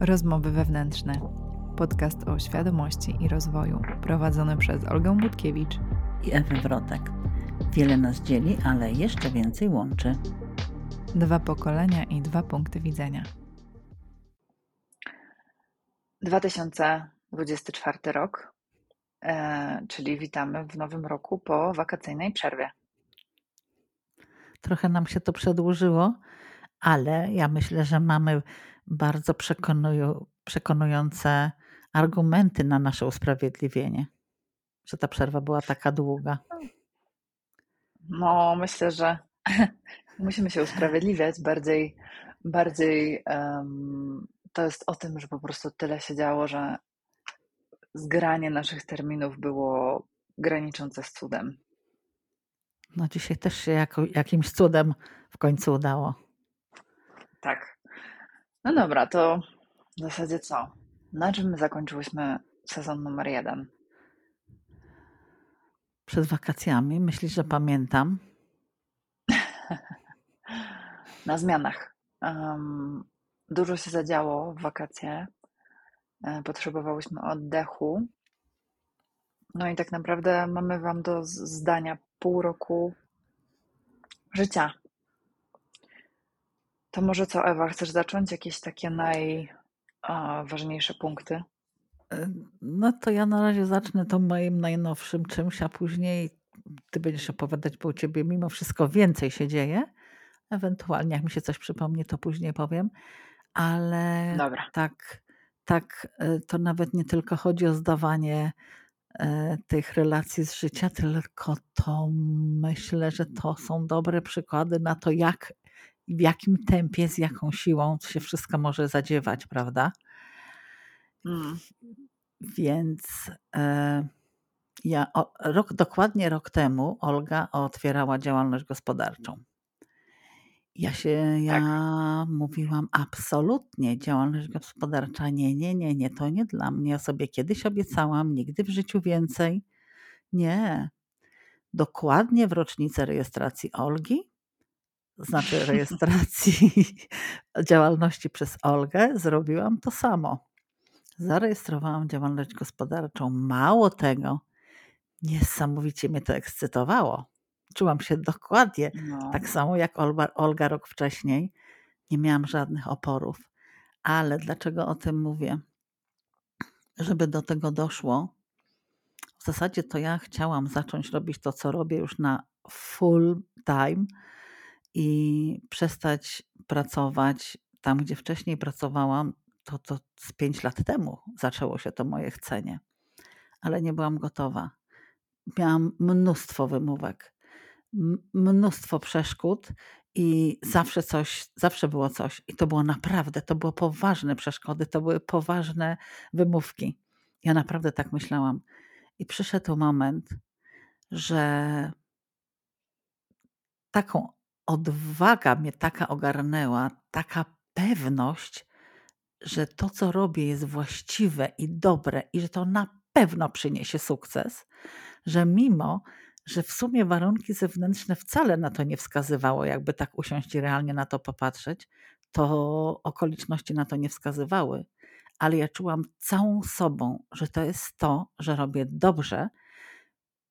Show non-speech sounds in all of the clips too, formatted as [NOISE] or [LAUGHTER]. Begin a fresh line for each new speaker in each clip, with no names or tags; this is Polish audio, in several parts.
Rozmowy wewnętrzne. Podcast o świadomości i rozwoju, prowadzony przez Olgę Budkiewicz
i Ewę Wrotek. Wiele nas dzieli, ale jeszcze więcej łączy.
Dwa pokolenia i dwa punkty widzenia. 2024 rok, e, czyli witamy w nowym roku po wakacyjnej przerwie.
Trochę nam się to przedłużyło, ale ja myślę, że mamy bardzo przekonują, przekonujące argumenty na nasze usprawiedliwienie, że ta przerwa była taka długa.
No, myślę, że [LAUGHS] musimy się usprawiedliwiać bardziej. Bardziej um, to jest o tym, że po prostu tyle się działo, że zgranie naszych terminów było graniczące z cudem.
No dzisiaj też się jako, jakimś cudem w końcu udało.
Tak. No dobra, to w zasadzie co? Na czym my zakończyłyśmy sezon numer jeden?
Przed wakacjami. Myślisz, że pamiętam? [LAUGHS]
Na zmianach. Um, dużo się zadziało w wakacje. E, potrzebowałyśmy oddechu. No i tak naprawdę mamy Wam do zdania pół roku życia. To może co, Ewa, chcesz zacząć? Jakieś takie najważniejsze punkty?
E, no to ja na razie zacznę to moim najnowszym czymś, a później ty będziesz opowiadać, bo u ciebie mimo wszystko więcej się dzieje. Ewentualnie, jak mi się coś przypomni, to później powiem. Ale
Dobra.
tak, tak, e, to nawet nie tylko chodzi o zdawanie e, tych relacji z życia, tylko to myślę, że to są dobre przykłady na to, jak w jakim tempie, z jaką siłą się wszystko może zadziewać, prawda? Mm. Więc e, ja o, rok, dokładnie rok temu Olga otwierała działalność gospodarczą. Ja się, ja tak. mówiłam absolutnie, działalność gospodarcza, nie, nie, nie, nie, to nie dla mnie. Ja sobie kiedyś obiecałam, nigdy w życiu więcej. Nie. Dokładnie w rocznicę rejestracji Olgi znaczy rejestracji [LAUGHS] działalności przez Olgę, zrobiłam to samo. Zarejestrowałam działalność gospodarczą. Mało tego, niesamowicie mnie to ekscytowało. Czułam się dokładnie no. tak samo jak Olga, Olga rok wcześniej. Nie miałam żadnych oporów. Ale dlaczego o tym mówię? Żeby do tego doszło, w zasadzie to ja chciałam zacząć robić to, co robię już na full time i przestać pracować tam, gdzie wcześniej pracowałam, to, to z pięć lat temu zaczęło się to moje chcenie, ale nie byłam gotowa. Miałam mnóstwo wymówek, mnóstwo przeszkód i zawsze coś, zawsze było coś. I to było naprawdę, to były poważne przeszkody, to były poważne wymówki. Ja naprawdę tak myślałam. I przyszedł moment, że taką odwaga mnie taka ogarnęła, taka pewność, że to, co robię, jest właściwe i dobre i że to na pewno przyniesie sukces, że mimo, że w sumie warunki zewnętrzne wcale na to nie wskazywało, jakby tak usiąść i realnie na to popatrzeć, to okoliczności na to nie wskazywały, ale ja czułam całą sobą, że to jest to, że robię dobrze.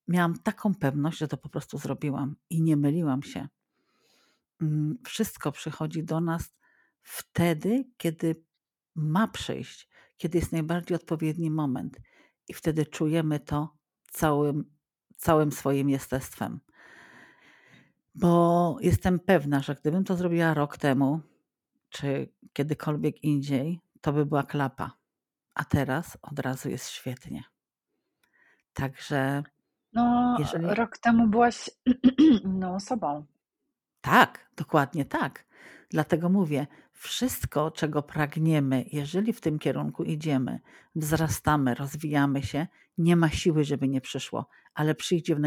Miałam taką pewność, że to po prostu zrobiłam i nie myliłam się. Mm, wszystko przychodzi do nas wtedy, kiedy ma przyjść, kiedy jest najbardziej odpowiedni moment i wtedy czujemy to całym, całym swoim jestestwem. Bo jestem pewna, że gdybym to zrobiła rok temu, czy kiedykolwiek indziej, to by była klapa. A teraz od razu jest świetnie. Także.
No, jeżeli... rok temu byłaś inną [CLEARS THROAT] osobą.
Tak, dokładnie tak. Dlatego mówię, wszystko, czego pragniemy, jeżeli w tym kierunku idziemy, wzrastamy, rozwijamy się, nie ma siły, żeby nie przyszło, ale przyjdzie w,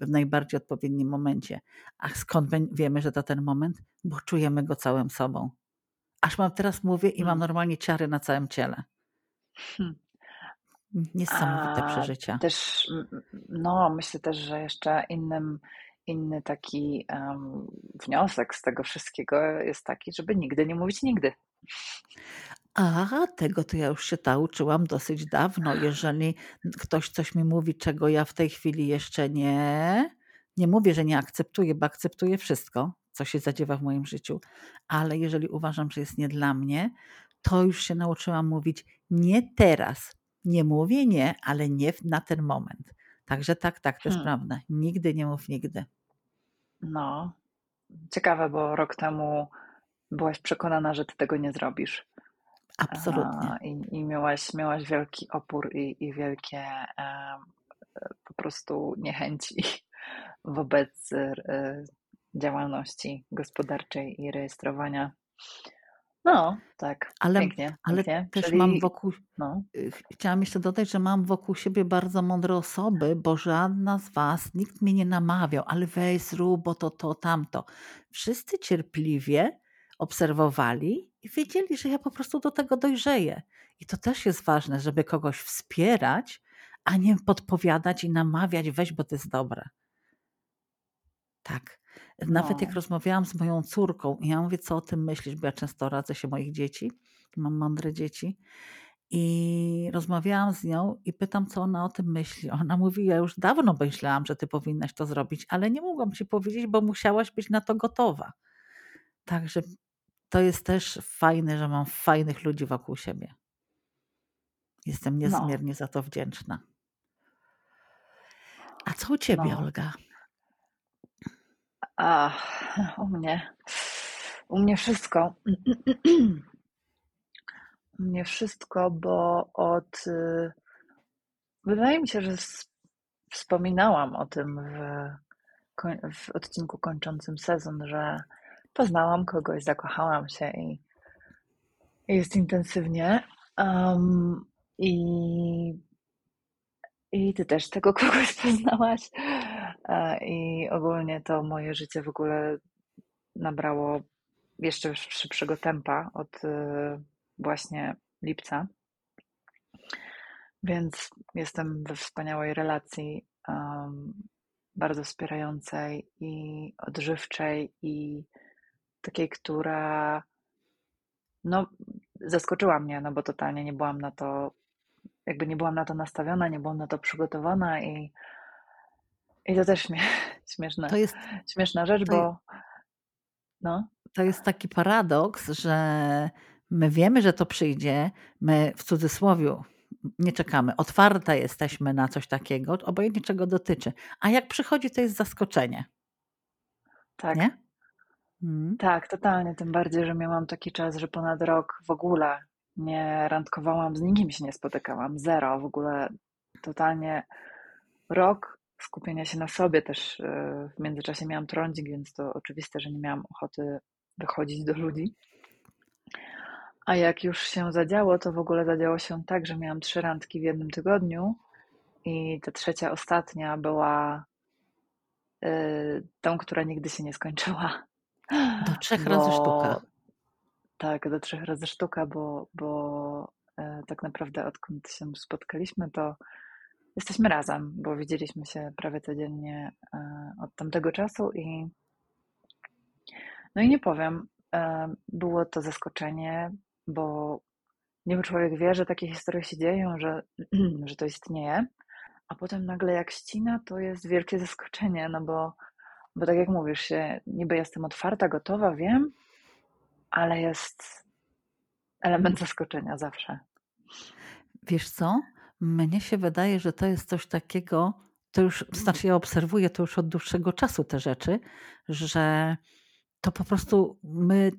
w najbardziej odpowiednim momencie. A skąd wiemy, że to ten moment? Bo czujemy go całym sobą. Aż mam teraz mówię i mam hmm. normalnie ciary na całym ciele. Hmm. Niesamowite A, przeżycia.
Też, no, myślę też, że jeszcze innym inny taki wniosek z tego wszystkiego jest taki, żeby nigdy nie mówić nigdy.
A, tego to ja już się nauczyłam dosyć dawno. Jeżeli ktoś coś mi mówi, czego ja w tej chwili jeszcze nie nie mówię, że nie akceptuję, bo akceptuję wszystko, co się zadziewa w moim życiu, ale jeżeli uważam, że jest nie dla mnie, to już się nauczyłam mówić nie teraz. Nie mówię nie, ale nie na ten moment. Także tak, tak, to jest
Hmm.
prawda. Nigdy nie mów nigdy.
No, ciekawe, bo rok temu byłaś przekonana, że ty tego nie zrobisz.
Absolutnie.
A, I, i miałaś, miałaś wielki opór i, i wielkie em, po prostu niechęci [LAUGHS] wobec e, działalności gospodarczej i rejestrowania. No, tak,
Ale,
pięknie,
ale
pięknie.
też
Czyli,
mam wokół,
no,
y, ch- chciałam jeszcze dodać, że mam wokół siebie bardzo mądre osoby, bo żadna z Was, nikt mnie nie namawiał, ale weź zrób, bo to, to, tamto. Wszyscy cierpliwie obserwowali i wiedzieli, że ja po prostu do tego dojrzeję. I to też jest ważne, żeby kogoś wspierać, a nie podpowiadać i namawiać, weź, bo to jest dobre. Tak. Nawet jak
no,
rozmawiałam z moją córką i ja mówię, co o tym myślisz, bo ja często radzę się moich dzieci, mam mądre dzieci. I rozmawiałam z nią i pytam, co ona o tym myśli. Ona mówi, ja już dawno myślałam, że ty powinnaś to zrobić, ale nie mogłam ci powiedzieć, bo musiałaś być na to gotowa. Także to jest też fajne, że mam fajnych ludzi wokół siebie. Jestem
no,
niezmiernie za to wdzięczna. A co u ciebie,
no.
Olga?
A, u mnie, u mnie wszystko. [CLEARS THROAT] U mnie wszystko, bo od. y, Wydaje mi się, że wspominałam o tym w, w odcinku kończącym sezon, że poznałam kogoś, zakochałam się i jest intensywnie. Um, i, I ty też tego [LAUGHS] kogoś poznałaś. E, I ogólnie to moje życie w ogóle nabrało jeszcze szybszego tempa od y, właśnie lipca. Więc jestem we wspaniałej relacji, em, bardzo wspierającej i odżywczej i takiej, która no, zaskoczyła mnie, no bo totalnie nie byłam na to, jakby nie byłam na to nastawiona, nie byłam na to przygotowana i, i to też śmie, [LAUGHS] śmieszne,
To jest,
śmieszna rzecz,
to,
bo no,
to jest taki paradoks, że my wiemy, że to przyjdzie, my w cudzysłowie nie czekamy, otwarte jesteśmy na coś takiego, obojętnie czego dotyczy. A jak przychodzi, to jest zaskoczenie,
tak,
nie? Mm.
tak, totalnie, tym bardziej, że miałam taki czas, że ponad rok w ogóle nie randkowałam, z nikim się nie spotykałam, zero, w ogóle totalnie rok skupienia się na sobie też y, w międzyczasie miałam trądzik, więc to oczywiste, że nie miałam ochoty wychodzić do ludzi. A jak już się zadziało, to w ogóle zadziało się tak, że miałam trzy randki w jednym tygodniu i ta trzecia, ostatnia była y, tą, która nigdy się nie skończyła.
Do trzech razy sztuka.
Bo tak, do trzech razy sztuka, bo, bo e, tak naprawdę odkąd się spotkaliśmy, to jesteśmy razem, bo widzieliśmy się prawie codziennie e, od tamtego czasu i no i nie powiem, e, było to zaskoczenie, bo niby człowiek wie, że takie historie się dzieją, że, [CLEARS THROAT] że to istnieje, a potem nagle jak ścina, to jest wielkie zaskoczenie, no bo, bo tak jak mówisz niby jestem otwarta, gotowa, wiem, ale jest element zaskoczenia zawsze.
Wiesz co? Mnie się wydaje, że to jest coś takiego, to już, znaczy ja obserwuję to już od dłuższego czasu te rzeczy, że to po prostu my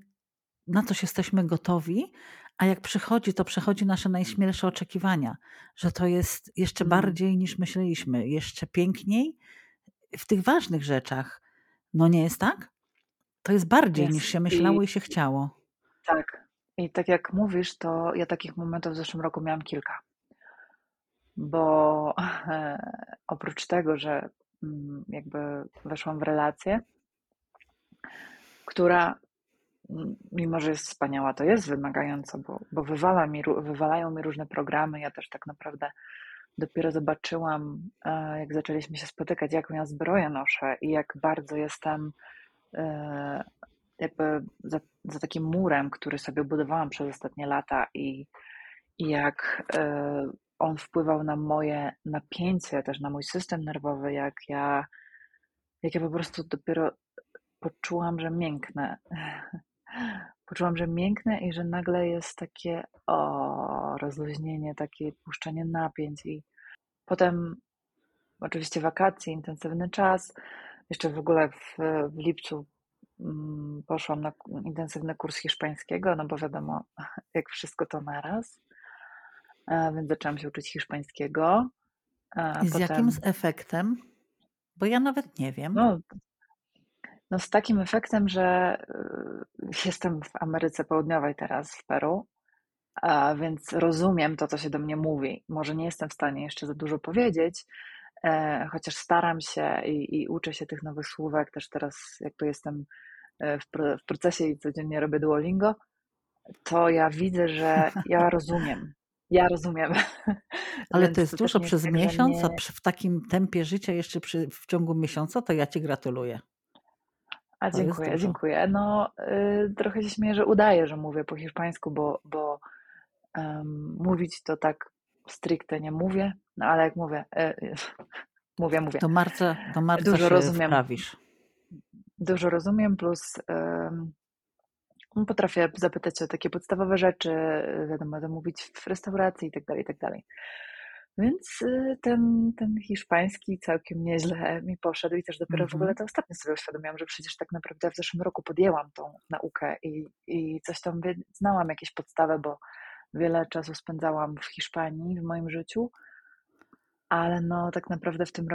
na coś jesteśmy gotowi, a jak przychodzi, to przechodzi nasze najśmielsze oczekiwania, że to jest jeszcze
Mm,
bardziej niż myśleliśmy, jeszcze piękniej w tych ważnych rzeczach. No nie jest tak? To jest bardziej niż
jest.
się
I
myślało i się chciało.
tak, i tak jak mówisz, to ja takich momentów w zeszłym roku miałam kilka, bo [LAUGHS] oprócz tego, że mm, jakby weszłam w relację, która mm, mimo, że jest wspaniała, to jest wymagająca, bo, bo wywala mi, wywalają mi różne programy. Ja też tak naprawdę dopiero zobaczyłam, e, jak zaczęliśmy się spotykać, jaką ja zbroję noszę i jak bardzo jestem e, jakby za, za takim murem, który sobie budowałam przez ostatnie lata i, i jak y, on wpływał na moje napięcie, też na mój system nerwowy, jak ja, jak ja po prostu dopiero poczułam, że mięknę. [LAUGHS] Poczułam, że mięknę i że nagle jest takie o, rozluźnienie, takie puszczenie napięć i potem oczywiście wakacje, intensywny czas. Jeszcze w ogóle w, w lipcu mm, poszłam na intensywny kurs hiszpańskiego, no bo wiadomo, [LAUGHS] jak wszystko to naraz. E, więc zaczęłam się uczyć hiszpańskiego.
I z potem... jakim z efektem? Bo ja nawet nie wiem.
No, no z takim efektem, że y, jestem w Ameryce Południowej teraz, w Peru, więc rozumiem to, co się do mnie mówi. Może nie jestem w stanie jeszcze za dużo powiedzieć, e, chociaż staram się i, i uczę się tych nowych słówek. Też teraz jakby jestem e, w, w procesie i codziennie robię Duolingo, to ja widzę, że ja [LAUGHS] rozumiem. Ja rozumiem. [LAUGHS]
Ale to jest dużo przez tak, miesiąc, nie... a w takim tempie życia jeszcze przy, w ciągu miesiąca, to ja Ci gratuluję.
A dziękuję, dziękuję. No, y, trochę się śmieję, że udaję, że mówię po hiszpańsku, bo, bo um, mówić to tak stricte nie mówię, no ale jak mówię, y, y, [LAUGHS] mówię, mówię.
Do marca, do marca Dużo rozumiem. Wprawisz.
Dużo rozumiem, plus potrafię zapytać o takie podstawowe rzeczy, wiadomo, zamówić w restauracji i tak dalej, i tak dalej. Więc y, ten, ten hiszpański całkiem nieźle mi poszedł i też dopiero mm w ogóle mhm. to ostatnio sobie uświadomiłam, że przecież tak naprawdę w zeszłym roku podjęłam tą naukę i, i coś tam znałam, jakieś podstawy, bo wiele czasu spędzałam w Hiszpanii w moim życiu, ale no tak naprawdę w tym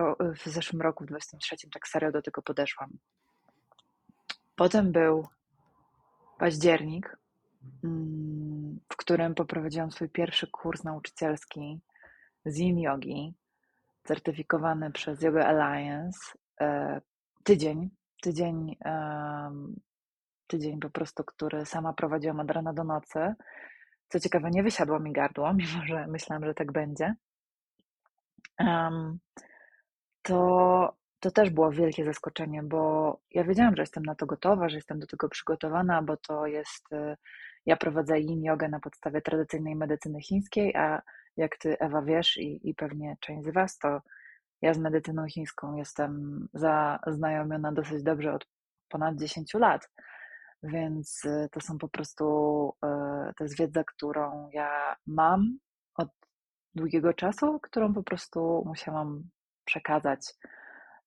w zeszłym roku, w 23 tak serio do tego podeszłam. Potem był październik, mm, w którym poprowadziłam swój pierwszy kurs nauczycielski z Yin Yogi, certyfikowany przez Yoga Alliance. E, tydzień, tydzień, tydzień po prostu, który sama prowadziłam od rana do nocy. Co ciekawe, nie wysiadło mi gardło, [LAUGHS] mimo że myślałam, że tak będzie. To, to też było wielkie zaskoczenie, bo ja wiedziałam, że jestem na to gotowa, że jestem do tego przygotowana, bo to jest. E, ja prowadzę yin jogę na podstawie tradycyjnej medycyny chińskiej, a jak ty, Ewa, wiesz i, i pewnie część z Was, to ja z medycyną chińską jestem zaznajomiona dosyć dobrze od ponad 10 lat, więc y, to są po prostu, y, to jest wiedza, którą ja mam od długiego czasu, którą po prostu musiałam przekazać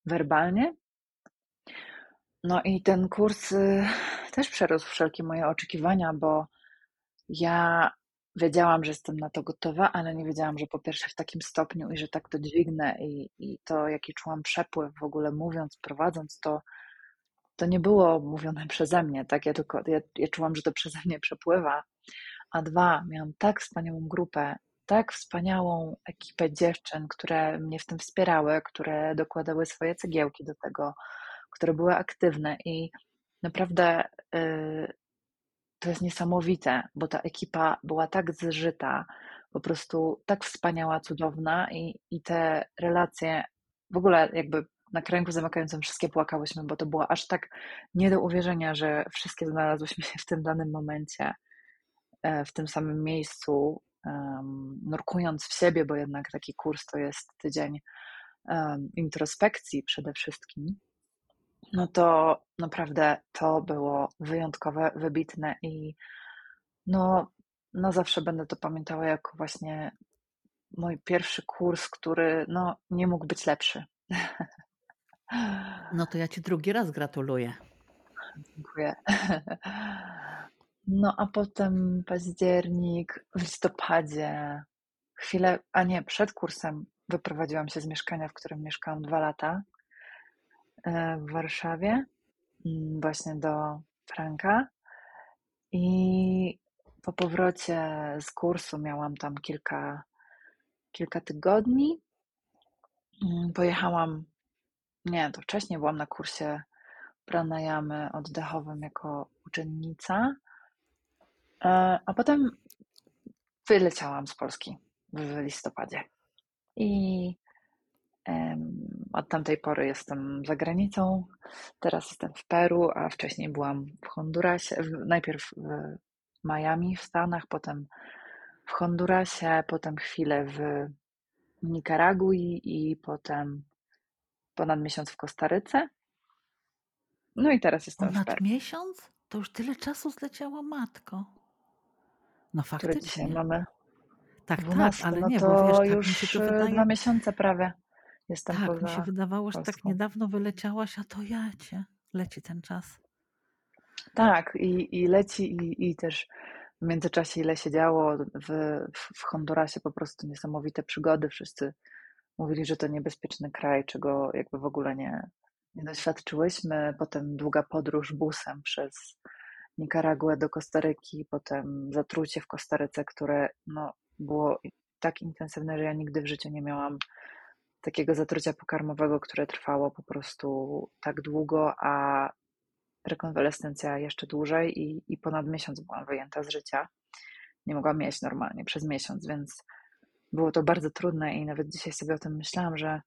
werbalnie. No i ten kurs y, też przerósł wszelkie moje oczekiwania, bo ja wiedziałam, że jestem na to gotowa, ale nie wiedziałam, że po pierwsze w takim stopniu i że tak to dźwignę i, i to, jaki czułam przepływ w ogóle mówiąc, prowadząc to, to nie było mówione przeze mnie, tak? Ja tylko, ja, ja czułam, że to przeze mnie przepływa. A dwa, miałam tak wspaniałą grupę, tak wspaniałą ekipę dziewczyn, które mnie w tym wspierały, które dokładały swoje cegiełki do tego, które były aktywne i naprawdę yy, to jest niesamowite, bo ta ekipa była tak zżyta, po prostu tak wspaniała, cudowna i, i te relacje, w ogóle jakby na kręgu zamykającym wszystkie płakałyśmy, bo to było aż tak nie do uwierzenia, że wszystkie znalazłyśmy się w tym danym momencie, e, w tym samym miejscu, nurkując w siebie, bo jednak taki kurs to jest tydzień introspekcji przede wszystkim no to naprawdę to było wyjątkowe, wybitne i no, no zawsze będę to pamiętała jako właśnie mój pierwszy kurs, który no, nie mógł być lepszy.
No to ja Ci drugi raz gratuluję. [LAUGHS]
Dziękuję. No a potem październik, w listopadzie, chwilę, a nie, przed kursem wyprowadziłam się z mieszkania, w którym mieszkałam dwa lata E, w Warszawie, mm, właśnie do Franka. I po powrocie z kursu miałam tam kilka, kilka tygodni. Mm, pojechałam, nie, to wcześniej byłam na kursie pranayamy oddechowym jako uczennica, a potem wyleciałam z Polski w listopadzie. I Od tamtej pory jestem za granicą. Teraz jestem w Peru, a wcześniej byłam w Hondurasie. Najpierw w Miami w Stanach, potem w Hondurasie, potem chwilę w Nikaragui i potem ponad miesiąc w Kostaryce. No i teraz jestem
Ponad
w Peru.
miesiąc? To już tyle czasu zleciała matko. No
Który dzisiaj mamy?
Tak,
12,
tak, ale
no
nie,
to
bo wiesz, tak mi
już
się to
e,
wydaje.
dwa miesiące prawie jestem
Tak, mi się
poza
wydawało, że tak niedawno wyleciałaś, a to ja cię. Leci ten czas.
Tak, i, i leci, i, i też w międzyczasie ile się działo w, w, w Hondurasie, po prostu niesamowite przygody. Wszyscy mówili, że to niebezpieczny kraj, czego jakby w ogóle nie, nie doświadczyłyśmy. Potem długa podróż busem przez Nikaraguę do Kostaryki, potem zatrucie w Kostaryce, które no, było tak intensywne, że ja nigdy w życiu nie miałam takiego zatrucia pokarmowego, które trwało po prostu tak długo, a rekonwalescencja jeszcze dłużej i, i ponad miesiąc byłam wyjęta z życia. Nie mogłam jeść normalnie przez miesiąc, więc było to bardzo trudne i nawet dzisiaj sobie o tym myślałam, że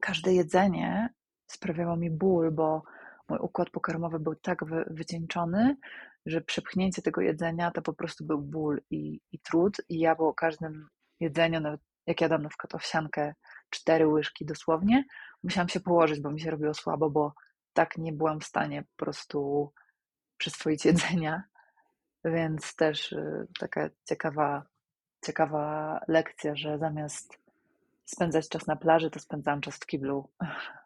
każde jedzenie sprawiało mi ból, bo mój układ pokarmowy był tak wy, wycieńczony, że przepchnięcie tego jedzenia to po prostu był ból i, i trud. I ja po każdym jedzeniu, nawet jak jadam na przykład owsiankę, cztery łyżki dosłownie, musiałam się położyć, bo mi się robiło słabo, bo tak nie byłam w stanie po prostu przyswoić [LAUGHS] jedzenia. Więc też y, taka ciekawa, ciekawa lekcja, że zamiast spędzać czas na plaży, to spędzałam czas w kiblu [LAUGHS]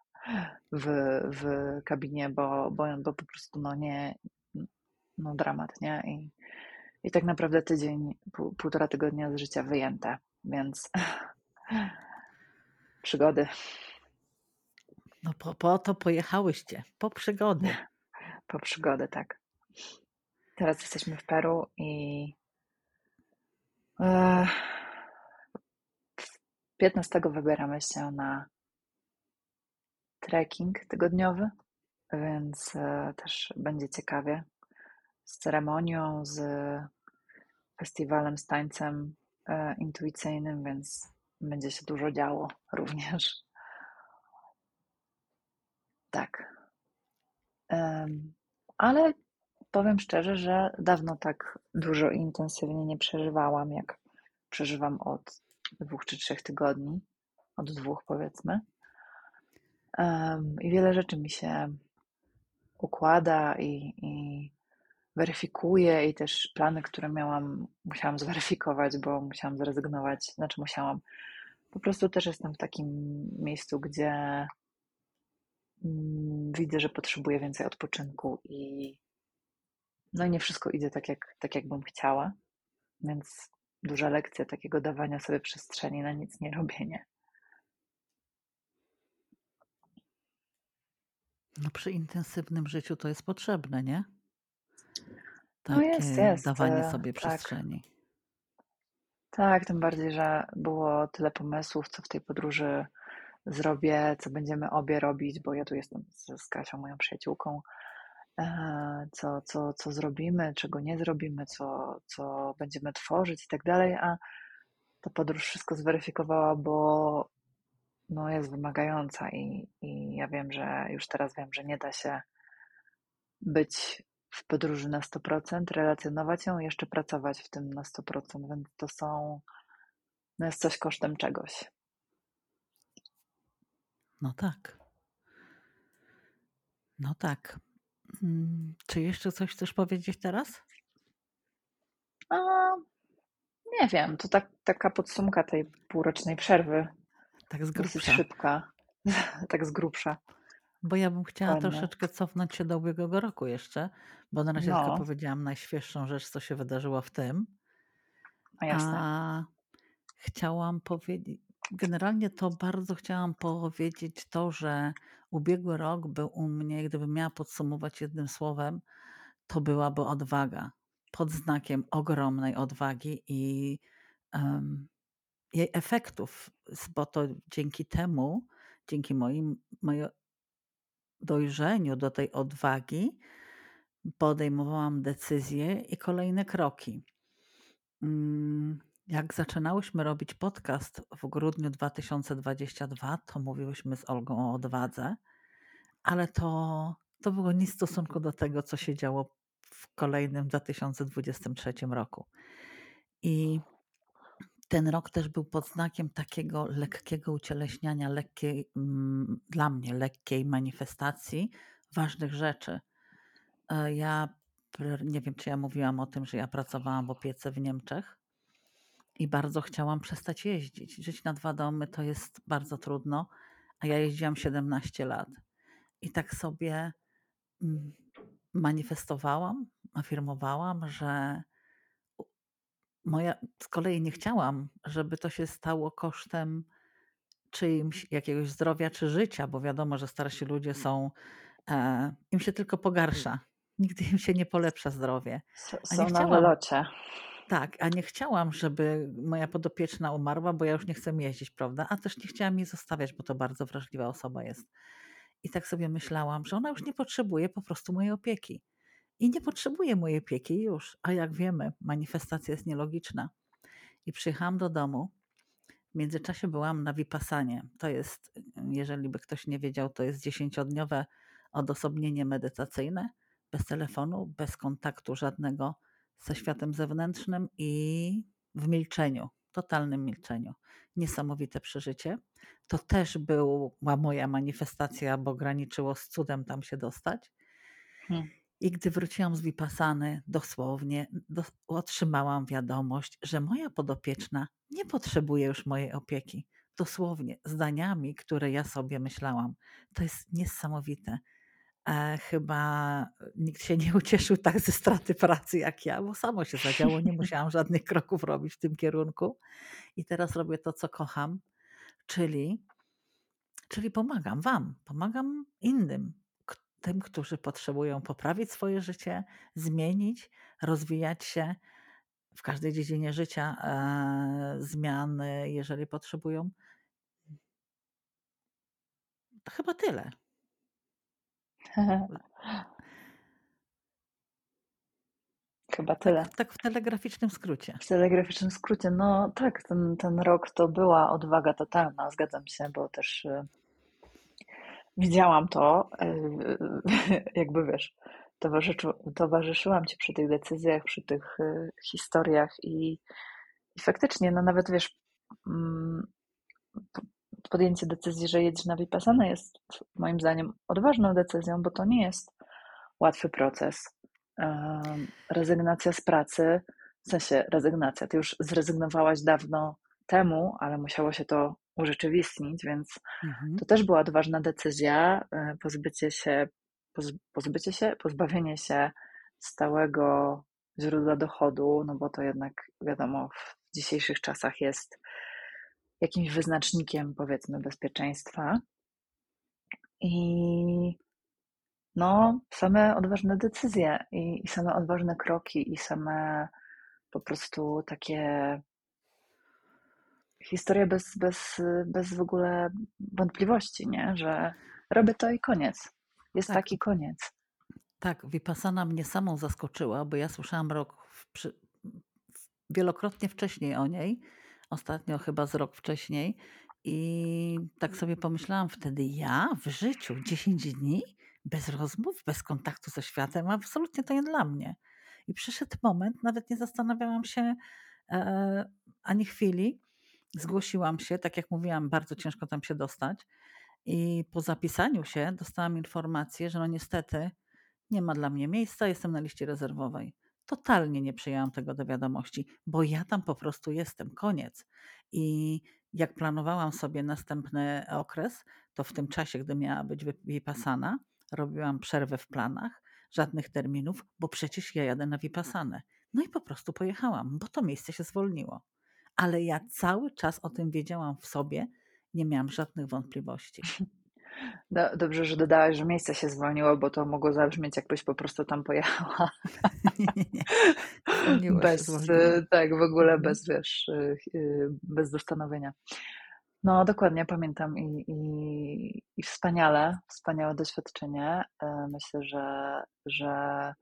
w, w kabinie, bo, bo, bo po prostu no nie, no dramat, nie? I, i tak naprawdę tydzień, pół, półtora tygodnia z życia wyjęte, więc [LAUGHS] przygody.
No po, po to pojechałyście, po przygody.
Po przygody, tak. Teraz jesteśmy w Peru i e, 15 wybieramy się na trekking tygodniowy, więc e, też będzie ciekawie. Z ceremonią, z festiwalem, z tańcem e, intuicyjnym, więc będzie się dużo działo [LAUGHS] również. Tak. Ale powiem szczerze, że dawno tak dużo intensywnie nie przeżywałam, jak przeżywam od dwóch czy trzech tygodni. Od dwóch, powiedzmy. I wiele rzeczy mi się układa i, i weryfikuje, i też plany, które miałam, musiałam zweryfikować, bo musiałam zrezygnować. Znaczy, musiałam. Po prostu też jestem w takim miejscu, gdzie mm, widzę, że potrzebuję więcej odpoczynku i no i nie wszystko idzie tak, jak, tak jakbym chciała, więc duża lekcja takiego dawania sobie przestrzeni na nic nie robienie.
No przy intensywnym życiu to jest potrzebne, nie?
No
Takie
jest, jest.
dawanie
e,
sobie
Tak,
przestrzeni.
tak, tym bardziej, że było tyle pomysłów, co w tej podróży zrobię, co będziemy obie robić, bo ja tu jestem z, z Kasią, moją przyjaciółką, e, co, co, co zrobimy, czego nie zrobimy, co, co będziemy tworzyć i tak dalej, a ta podróż wszystko zweryfikowała, bo no, jest wymagająca i, i ja wiem, że już teraz wiem, że nie da się być w podróży na 100%, relacjonować ją i jeszcze pracować w tym na 100%, więc to są, no jest coś kosztem czegoś.
No tak. No tak. Mm, Czy jeszcze coś chcesz powiedzieć teraz?
A, nie wiem, to tak, taka podsumka tej półrocznej przerwy,
Tak z
dosyć
grubsza.
szybka, [LAUGHS] tak z grubsza.
Bo ja bym chciała
Ładnie.
troszeczkę cofnąć się do ubiegłego roku jeszcze, bo na razie tylko
No,
powiedziałam najświeższą rzecz, co się wydarzyło w tym.
a jasne.
A chciałam powiedzieć, generalnie to bardzo chciałam powiedzieć to, że ubiegły rok był u mnie, gdybym miała podsumować jednym słowem, to byłaby odwaga. Pod znakiem ogromnej odwagi i em, jej efektów, bo to dzięki temu, dzięki moim, mojej dojrzeniu do tej odwagi, podejmowałam decyzje i kolejne kroki. Mm, Jak zaczynałyśmy robić podcast w grudniu 2022, to mówiłyśmy z Olgą o odwadze, ale to, to było nic w stosunku do tego, co się działo w kolejnym 2023 roku. I ten rok też był pod znakiem takiego lekkiego ucieleśniania, lekkiej, mm, dla mnie lekkiej manifestacji ważnych rzeczy. E, ja nie wiem, czy ja mówiłam o tym, że ja pracowałam w opiece w Niemczech i bardzo chciałam przestać jeździć. Żyć na dwa domy to jest bardzo trudno, a ja jeździłam 17 lat. I tak sobie mm, manifestowałam, afirmowałam, że moja, z kolei nie chciałam, żeby to się stało kosztem czyimś jakiegoś zdrowia czy życia, bo wiadomo, że starsi ludzie są, e, im się tylko pogarsza. Nigdy im się nie polepsza zdrowie.
A są na wylocie.
Tak, a nie chciałam, żeby moja podopieczna umarła, bo ja już nie chcę jeździć, prawda? A też nie chciałam jej zostawiać, bo to bardzo wrażliwa osoba jest. I tak sobie myślałam, że ona już nie potrzebuje po prostu mojej opieki. I nie potrzebuje mojej opieki już. A jak wiemy, manifestacja jest nielogiczna. I przyjechałam do domu. W międzyczasie byłam na Vipassanie. To jest, jeżeli by ktoś nie wiedział, to jest dziesięciodniowe odosobnienie medytacyjne, bez telefonu, bez kontaktu żadnego ze światem zewnętrznym i w milczeniu, totalnym milczeniu. Niesamowite przeżycie. To też była moja manifestacja, bo graniczyło z cudem tam się dostać. Hmm. I gdy wróciłam z Vipassany, dosłownie do, otrzymałam wiadomość, że moja podopieczna nie potrzebuje już mojej opieki. Dosłownie, zdaniami, które ja sobie myślałam. To jest niesamowite. E, chyba nikt się nie ucieszył tak ze straty pracy jak ja, bo samo się zadziało, nie [LAUGHS] musiałam żadnych kroków robić w tym kierunku. I teraz robię to, co kocham, czyli, czyli pomagam Wam, pomagam innym, tym, którzy potrzebują poprawić swoje życie, zmienić, rozwijać się w każdej dziedzinie życia, e, zmiany, jeżeli potrzebują. To chyba tyle.
Chyba tyle.
Tak, tak, w telegraficznym skrócie.
W telegraficznym skrócie, no tak, ten, ten rok to była odwaga totalna, zgadzam się, bo też y, widziałam to, y, [LAUGHS] jakby wiesz, towarzyszył, towarzyszyłam ci przy tych decyzjach, przy tych y, historiach i, i faktycznie, no nawet wiesz, mm, podjęcie decyzji, że jedziesz na Vipassana jest moim zdaniem odważną decyzją, bo to nie jest łatwy proces. Rezygnacja z pracy, w sensie rezygnacja, ty już zrezygnowałaś dawno temu, ale musiało się to urzeczywistnić, więc mhm. to też była odważna decyzja, e, pozbycie się, pozbycie się, pozbawienie się stałego źródła dochodu, no bo to jednak wiadomo w dzisiejszych czasach jest jakimś wyznacznikiem, powiedzmy, bezpieczeństwa. I no, same odważne decyzje i, i same odważne kroki i same po prostu takie historie bez, bez, bez w ogóle wątpliwości, nie? że robię to i koniec. Jest tak. taki koniec.
Tak, Vipassana mnie samą zaskoczyła, bo ja słyszałam rok przy, wielokrotnie wcześniej o niej ostatnio chyba z rok wcześniej. I tak sobie pomyślałam wtedy, ja w życiu 10 dni bez rozmów, bez kontaktu ze światem, absolutnie to nie dla mnie. I przyszedł moment, nawet nie zastanawiałam się e, ani chwili. Zgłosiłam się, tak jak mówiłam, bardzo ciężko tam się dostać. I po zapisaniu się dostałam informację, że no niestety nie ma dla mnie miejsca, jestem na liście rezerwowej. Totalnie nie przyjęłam tego do wiadomości, bo ja tam po prostu jestem, koniec. I jak planowałam sobie następny okres, to w tym czasie, gdy miała być wypasana, robiłam przerwę w planach, żadnych terminów, bo przecież ja jadę na Vipassanę. No i po prostu pojechałam, bo to miejsce się zwolniło. Ale ja cały czas o tym wiedziałam w sobie, nie miałam żadnych wątpliwości. [LAUGHS]
Dobrze, że dodałaś, że miejsce się zwolniło, bo to mogło zabrzmieć, jakbyś po prostu tam pojechała. [LAUGHS]
Nie,
bez, tak, w ogóle mhm. bez, wiesz, y, y, bez zastanowienia. No, dokładnie, pamiętam i, i, i wspaniale, wspaniałe doświadczenie. E, myślę, że, że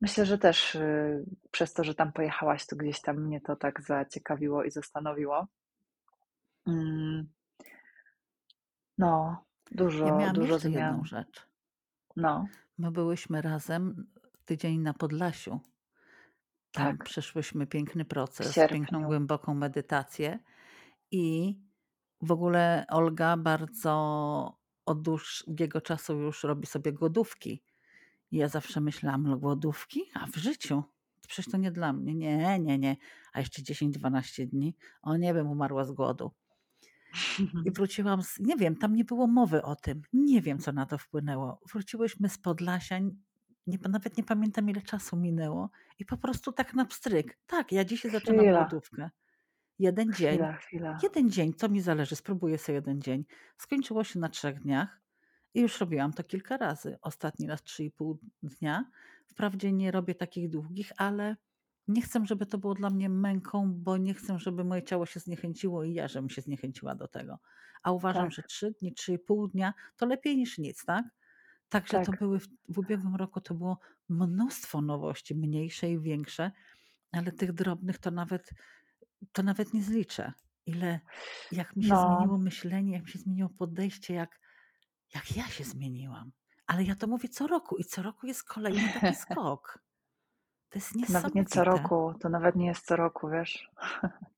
Myślę, że też y, przez to, że tam pojechałaś, to gdzieś tam mnie to tak zaciekawiło i zastanowiło. Mm, no,
Ja
dużo,
miałam
dużo
jeszcze jedną
zmian.
rzecz.
No,
My byłyśmy razem tydzień na Podlasiu. Tam
tak,
przeszłyśmy piękny
w
proces, piękną,
sierpniu.
głęboką medytację i w ogóle Olga bardzo od długiego czasu już robi sobie głodówki. Ja zawsze myślałam, no głodówki? A w życiu? Przecież to nie dla mnie. Nie, nie, nie. A jeszcze 10-12 dni. O nie wiem, umarła z głodu. I [LAUGHS] wróciłam z, nie wiem, tam nie było mowy o tym. Nie wiem, co na to wpłynęło. Wróciłyśmy z Podlasia, nie, nawet nie pamiętam, ile czasu minęło. I po prostu tak na pstryk. Tak, ja dzisiaj zaczynam
Chwila,
głodówkę. Jeden dzień.
chwila, chwila.
Jeden dzień, co mi zależy, spróbuję sobie jeden dzień. Skończyło się na trzech dniach i już robiłam to kilka razy. Ostatni raz 3,5 dnia. Wprawdzie nie robię takich długich, ale nie chcę, żeby to było dla mnie męką, bo nie chcę, żeby moje ciało się zniechęciło i ja, żebym się zniechęciła do tego. A uważam,
Tak,
że 3 dni, 3,5 dnia to lepiej niż nic, tak? Także to
tak.
były, w, w ubiegłym roku to było mnóstwo nowości, mniejsze i większe, ale tych drobnych to nawet, to nawet nie zliczę. Ile, jak mi się
No,
zmieniło myślenie, jak mi się zmieniło podejście, jak, jak ja się zmieniłam. Ale ja to mówię co roku i co roku jest kolejny taki [LAUGHS] skok. To jest
to nawet nie co
niesamowite.
roku, to nawet nie jest co roku, wiesz.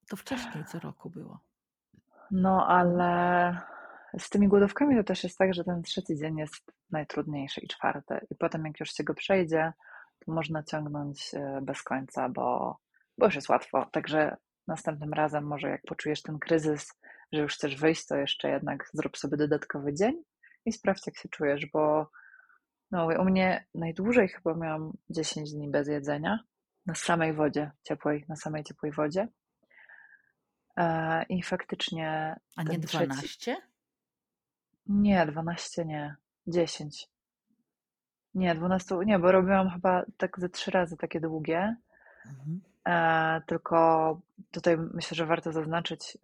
To wcześniej co roku było.
No, ale z tymi głodówkami to też jest tak, że ten trzeci dzień jest najtrudniejszy i czwarty. I potem jak już się go przejdzie, to można ciągnąć e, bez końca, bo, bo już jest łatwo. Także następnym razem może jak poczujesz ten kryzys, że już chcesz wyjść, to jeszcze jednak zrób sobie dodatkowy dzień i sprawdź jak się czujesz, bo no, u mnie najdłużej chyba miałam 10 dni bez jedzenia na samej wodzie ciepłej, na samej ciepłej wodzie. E, I faktycznie
A nie
ten trzeci,
12?
nie, 12 nie, 10. Nie, 12, nie, bo robiłam chyba tak ze trzy razy takie długie.
Mhm.
E, tylko tutaj myślę, że warto zaznaczyć,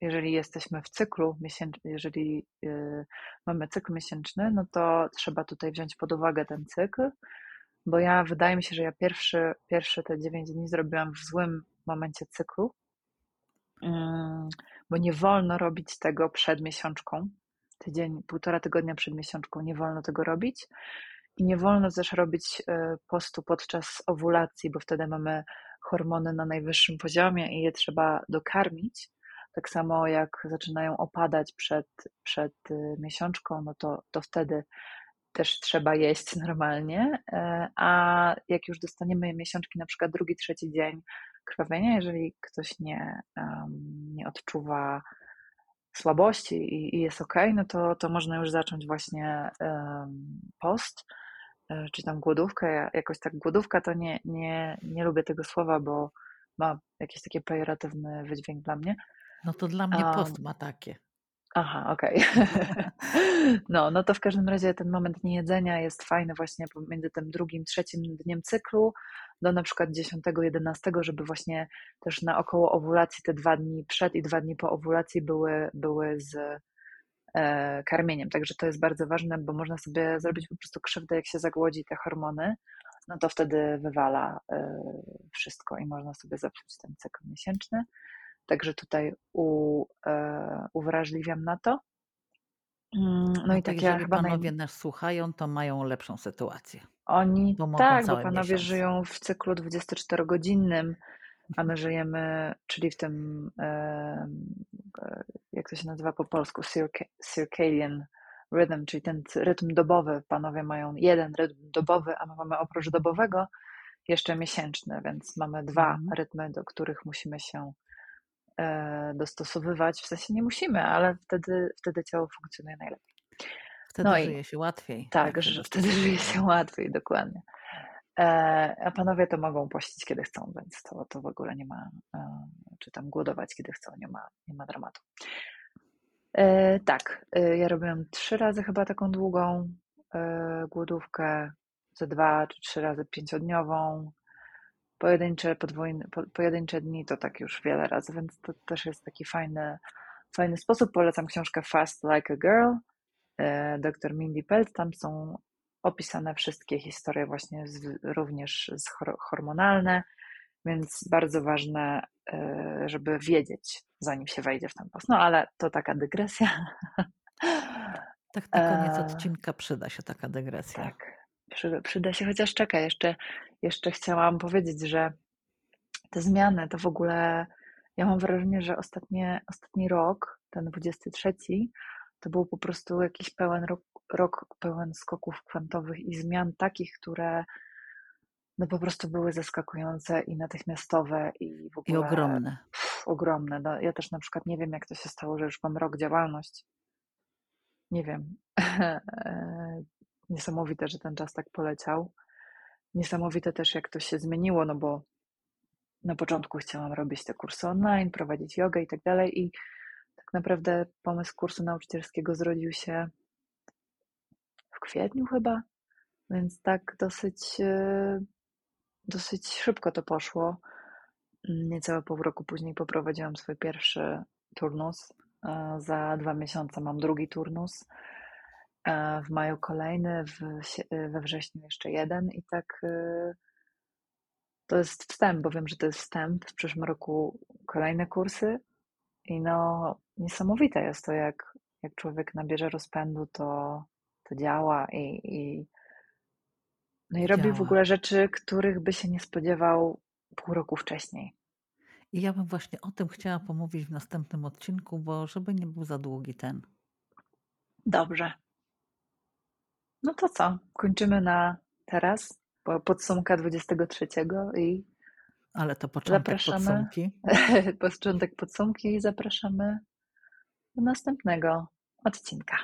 jeżeli jesteśmy w cyklu miesięcznym, jeżeli e, mamy cykl miesięczny, no to trzeba tutaj wziąć pod uwagę ten cykl, bo ja wydaje mi się, że ja pierwszy, pierwsze te 9 dni zrobiłam w złym momencie cyklu, Mm, bo nie wolno robić tego przed miesiączką. Tydzień, półtora tygodnia przed miesiączką nie wolno tego robić. I nie wolno też robić e, postu podczas owulacji, bo wtedy mamy hormony na najwyższym poziomie i je trzeba dokarmić. Tak samo jak zaczynają opadać przed, przed e, miesiączką, no to, to wtedy też trzeba jeść [LAUGHS] normalnie. E, a jak już dostaniemy miesiączki, na przykład drugi, trzeci dzień krwawienia, jeżeli ktoś nie, nie odczuwa słabości i, i jest ok, no to, to można już zacząć właśnie um, post, e, czy tam głodówkę. Ja jakoś tak głodówka to nie, nie, nie lubię tego słowa, bo ma jakiś taki pejoratywny wydźwięk dla mnie.
No to dla mnie
Um,
post ma takie.
Aha, okej. [LAUGHS] No, no to w każdym razie ten moment niejedzenia jest fajny właśnie pomiędzy tym drugim, trzecim dniem cyklu do na przykład 10, 11, żeby właśnie też na około owulacji te dwa dni przed i dwa dni po owulacji były, były z e, karmieniem. Także to jest bardzo ważne, bo można sobie zrobić po prostu krzywdę, jak się zagłodzi te hormony, no to wtedy wywala e, wszystko i można sobie zepsuć ten cykl miesięczny. Także tutaj u, e, uwrażliwiam na to. Mm, No
No
i tak ja
jeżeli
chyba naj...
panowie nas słuchają, to mają lepszą sytuację,
Oni
bo
tak, bo panowie
miesiąc.
żyją w cyklu 24-godzinnym, a my żyjemy, czyli w tym, e, jak to się nazywa po polsku, circa- circadian rhythm, czyli ten rytm dobowy. Panowie mają jeden rytm dobowy, a my mamy oprócz dobowego jeszcze miesięczny, więc mamy dwa
Mhm.
rytmy, do których musimy się dostosowywać. W sensie nie musimy, ale wtedy, wtedy ciało funkcjonuje najlepiej.
Wtedy
No i
żyje się łatwiej.
tak, że wtedy żyje się łatwiej, dokładnie. E, A panowie to mogą pościć kiedy chcą, więc to, to w ogóle nie ma, e, czy tam głodować kiedy chcą, nie ma, nie ma dramatu. E, Tak, e, ja robiłam trzy razy chyba taką długą e, głodówkę, ze dwa czy trzy razy pięciodniową. Pojedyncze, podwójne, po, pojedyncze dni to tak już wiele razy, więc to też jest taki fajny, fajny sposób. Polecam książkę Fast Like a Girl, e, dr Mindy Pelt. Tam są opisane wszystkie historie, właśnie z, również z hormonalne, więc bardzo ważne, e, żeby wiedzieć, zanim się wejdzie w ten post. No ale to taka dygresja. [LAUGHS]
Tak na koniec odcinka przyda się taka dygresja.
Tak, przyda się, chociaż czekaj, jeszcze, jeszcze chciałam powiedzieć, że te zmiany to w ogóle, ja mam wrażenie, że ostatnie, ostatni rok, ten 23, to był po prostu jakiś pełen rok, rok pełen skoków kwantowych i zmian takich, które no po prostu były zaskakujące i natychmiastowe i w ogóle...
I ogromne.
Pff, ogromne. No, ja też na przykład nie wiem, jak to się stało, że już mam rok działalności. Nie wiem. [LAUGHS] Niesamowite, że ten czas tak poleciał. Niesamowite też, jak to się zmieniło, no bo na początku chciałam robić te kursy online, prowadzić jogę i tak dalej i tak naprawdę pomysł kursu nauczycielskiego zrodził się w kwietniu chyba, więc tak dosyć, e, dosyć szybko to poszło. Niecałe pół roku później poprowadziłam swój pierwszy turnus. E, za dwa miesiące mam drugi turnus. E, w maju kolejny, w, we wrześniu jeszcze jeden i tak to jest wstęp, bo wiem, że to jest wstęp. W przyszłym roku kolejne kursy i no niesamowite jest to, jak, jak człowiek nabierze rozpędu, to, to działa i, i, no i robi działa. w ogóle rzeczy, których by się nie spodziewał pół roku wcześniej.
I ja bym właśnie o tym chciała pomówić w następnym odcinku, bo żeby nie był za długi ten.
Dobrze. No to co? Kończymy na teraz podsumka 23 i
ale to początek
zapraszamy,
podsumki. [LAUGHS]
początek podsumki i zapraszamy do następnego odcinka.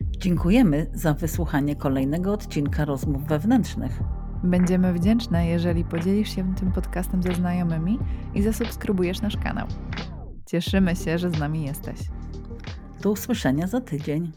Dziękujemy za wysłuchanie kolejnego odcinka rozmów wewnętrznych.
Będziemy wdzięczne, jeżeli podzielisz się tym podcastem ze znajomymi i zasubskrybujesz nasz kanał. Cieszymy się, że z nami jesteś.
Do usłyszenia za tydzień.